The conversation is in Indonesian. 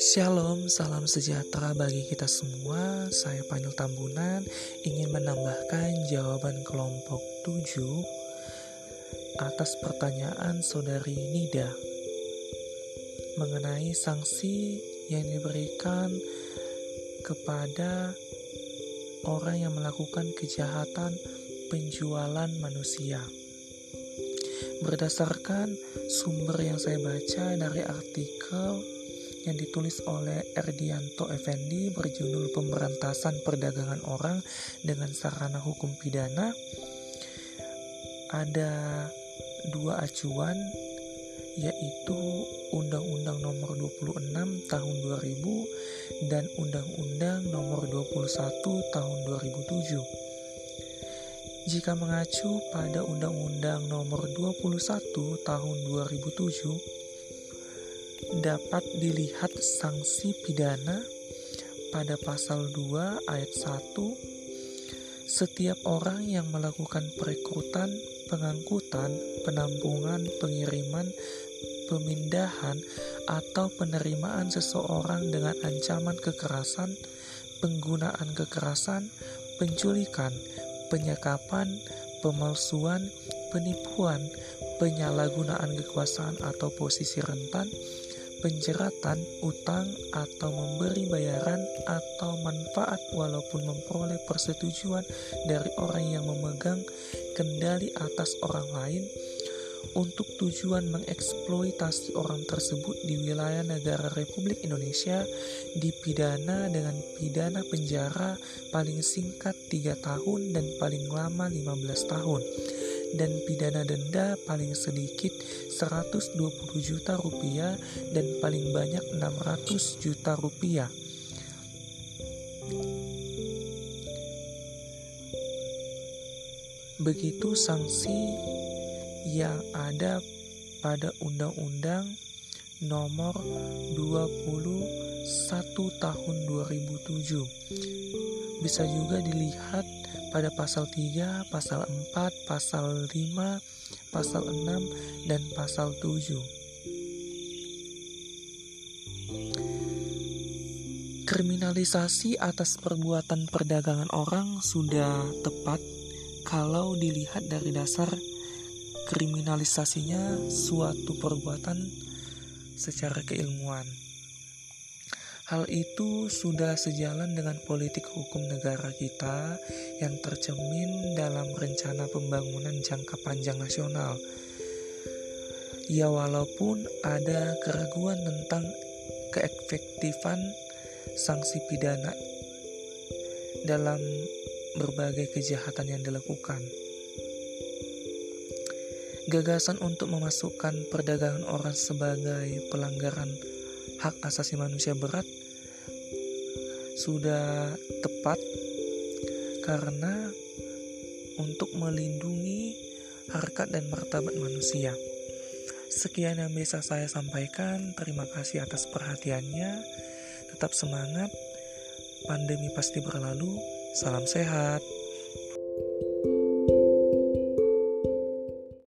Shalom, salam sejahtera bagi kita semua. Saya Panil Tambunan ingin menambahkan jawaban kelompok 7 atas pertanyaan saudari Nida mengenai sanksi yang diberikan kepada orang yang melakukan kejahatan penjualan manusia. Berdasarkan sumber yang saya baca dari artikel yang ditulis oleh Erdianto Effendi berjudul Pemberantasan Perdagangan Orang dengan Sarana Hukum Pidana ada dua acuan yaitu Undang-Undang Nomor 26 Tahun 2000 dan Undang-Undang Nomor 21 Tahun 2007. Jika mengacu pada Undang-Undang Nomor 21 Tahun 2007 dapat dilihat sanksi pidana pada pasal 2 ayat 1 setiap orang yang melakukan perekrutan, pengangkutan, penampungan, pengiriman, pemindahan, atau penerimaan seseorang dengan ancaman kekerasan, penggunaan kekerasan, penculikan, penyekapan, pemalsuan, penipuan, penyalahgunaan kekuasaan atau posisi rentan, penjeratan, utang, atau memberi bayaran atau manfaat walaupun memperoleh persetujuan dari orang yang memegang kendali atas orang lain untuk tujuan mengeksploitasi orang tersebut di wilayah negara Republik Indonesia dipidana dengan pidana penjara paling singkat 3 tahun dan paling lama 15 tahun dan pidana denda paling sedikit 120 juta rupiah dan paling banyak 600 juta rupiah. Begitu sanksi yang ada pada Undang-Undang Nomor 21 Tahun 2007. Bisa juga dilihat pada pasal 3, pasal 4, pasal 5, pasal 6, dan pasal 7. Kriminalisasi atas perbuatan perdagangan orang sudah tepat kalau dilihat dari dasar kriminalisasinya suatu perbuatan secara keilmuan. Hal itu sudah sejalan dengan politik hukum negara kita yang tercemin dalam rencana pembangunan jangka panjang nasional. Ya walaupun ada keraguan tentang keefektifan sanksi pidana dalam berbagai kejahatan yang dilakukan. Gagasan untuk memasukkan perdagangan orang sebagai pelanggaran hak asasi manusia berat sudah tepat karena untuk melindungi harkat dan martabat manusia. Sekian yang bisa saya sampaikan. Terima kasih atas perhatiannya. Tetap semangat. Pandemi pasti berlalu. Salam sehat.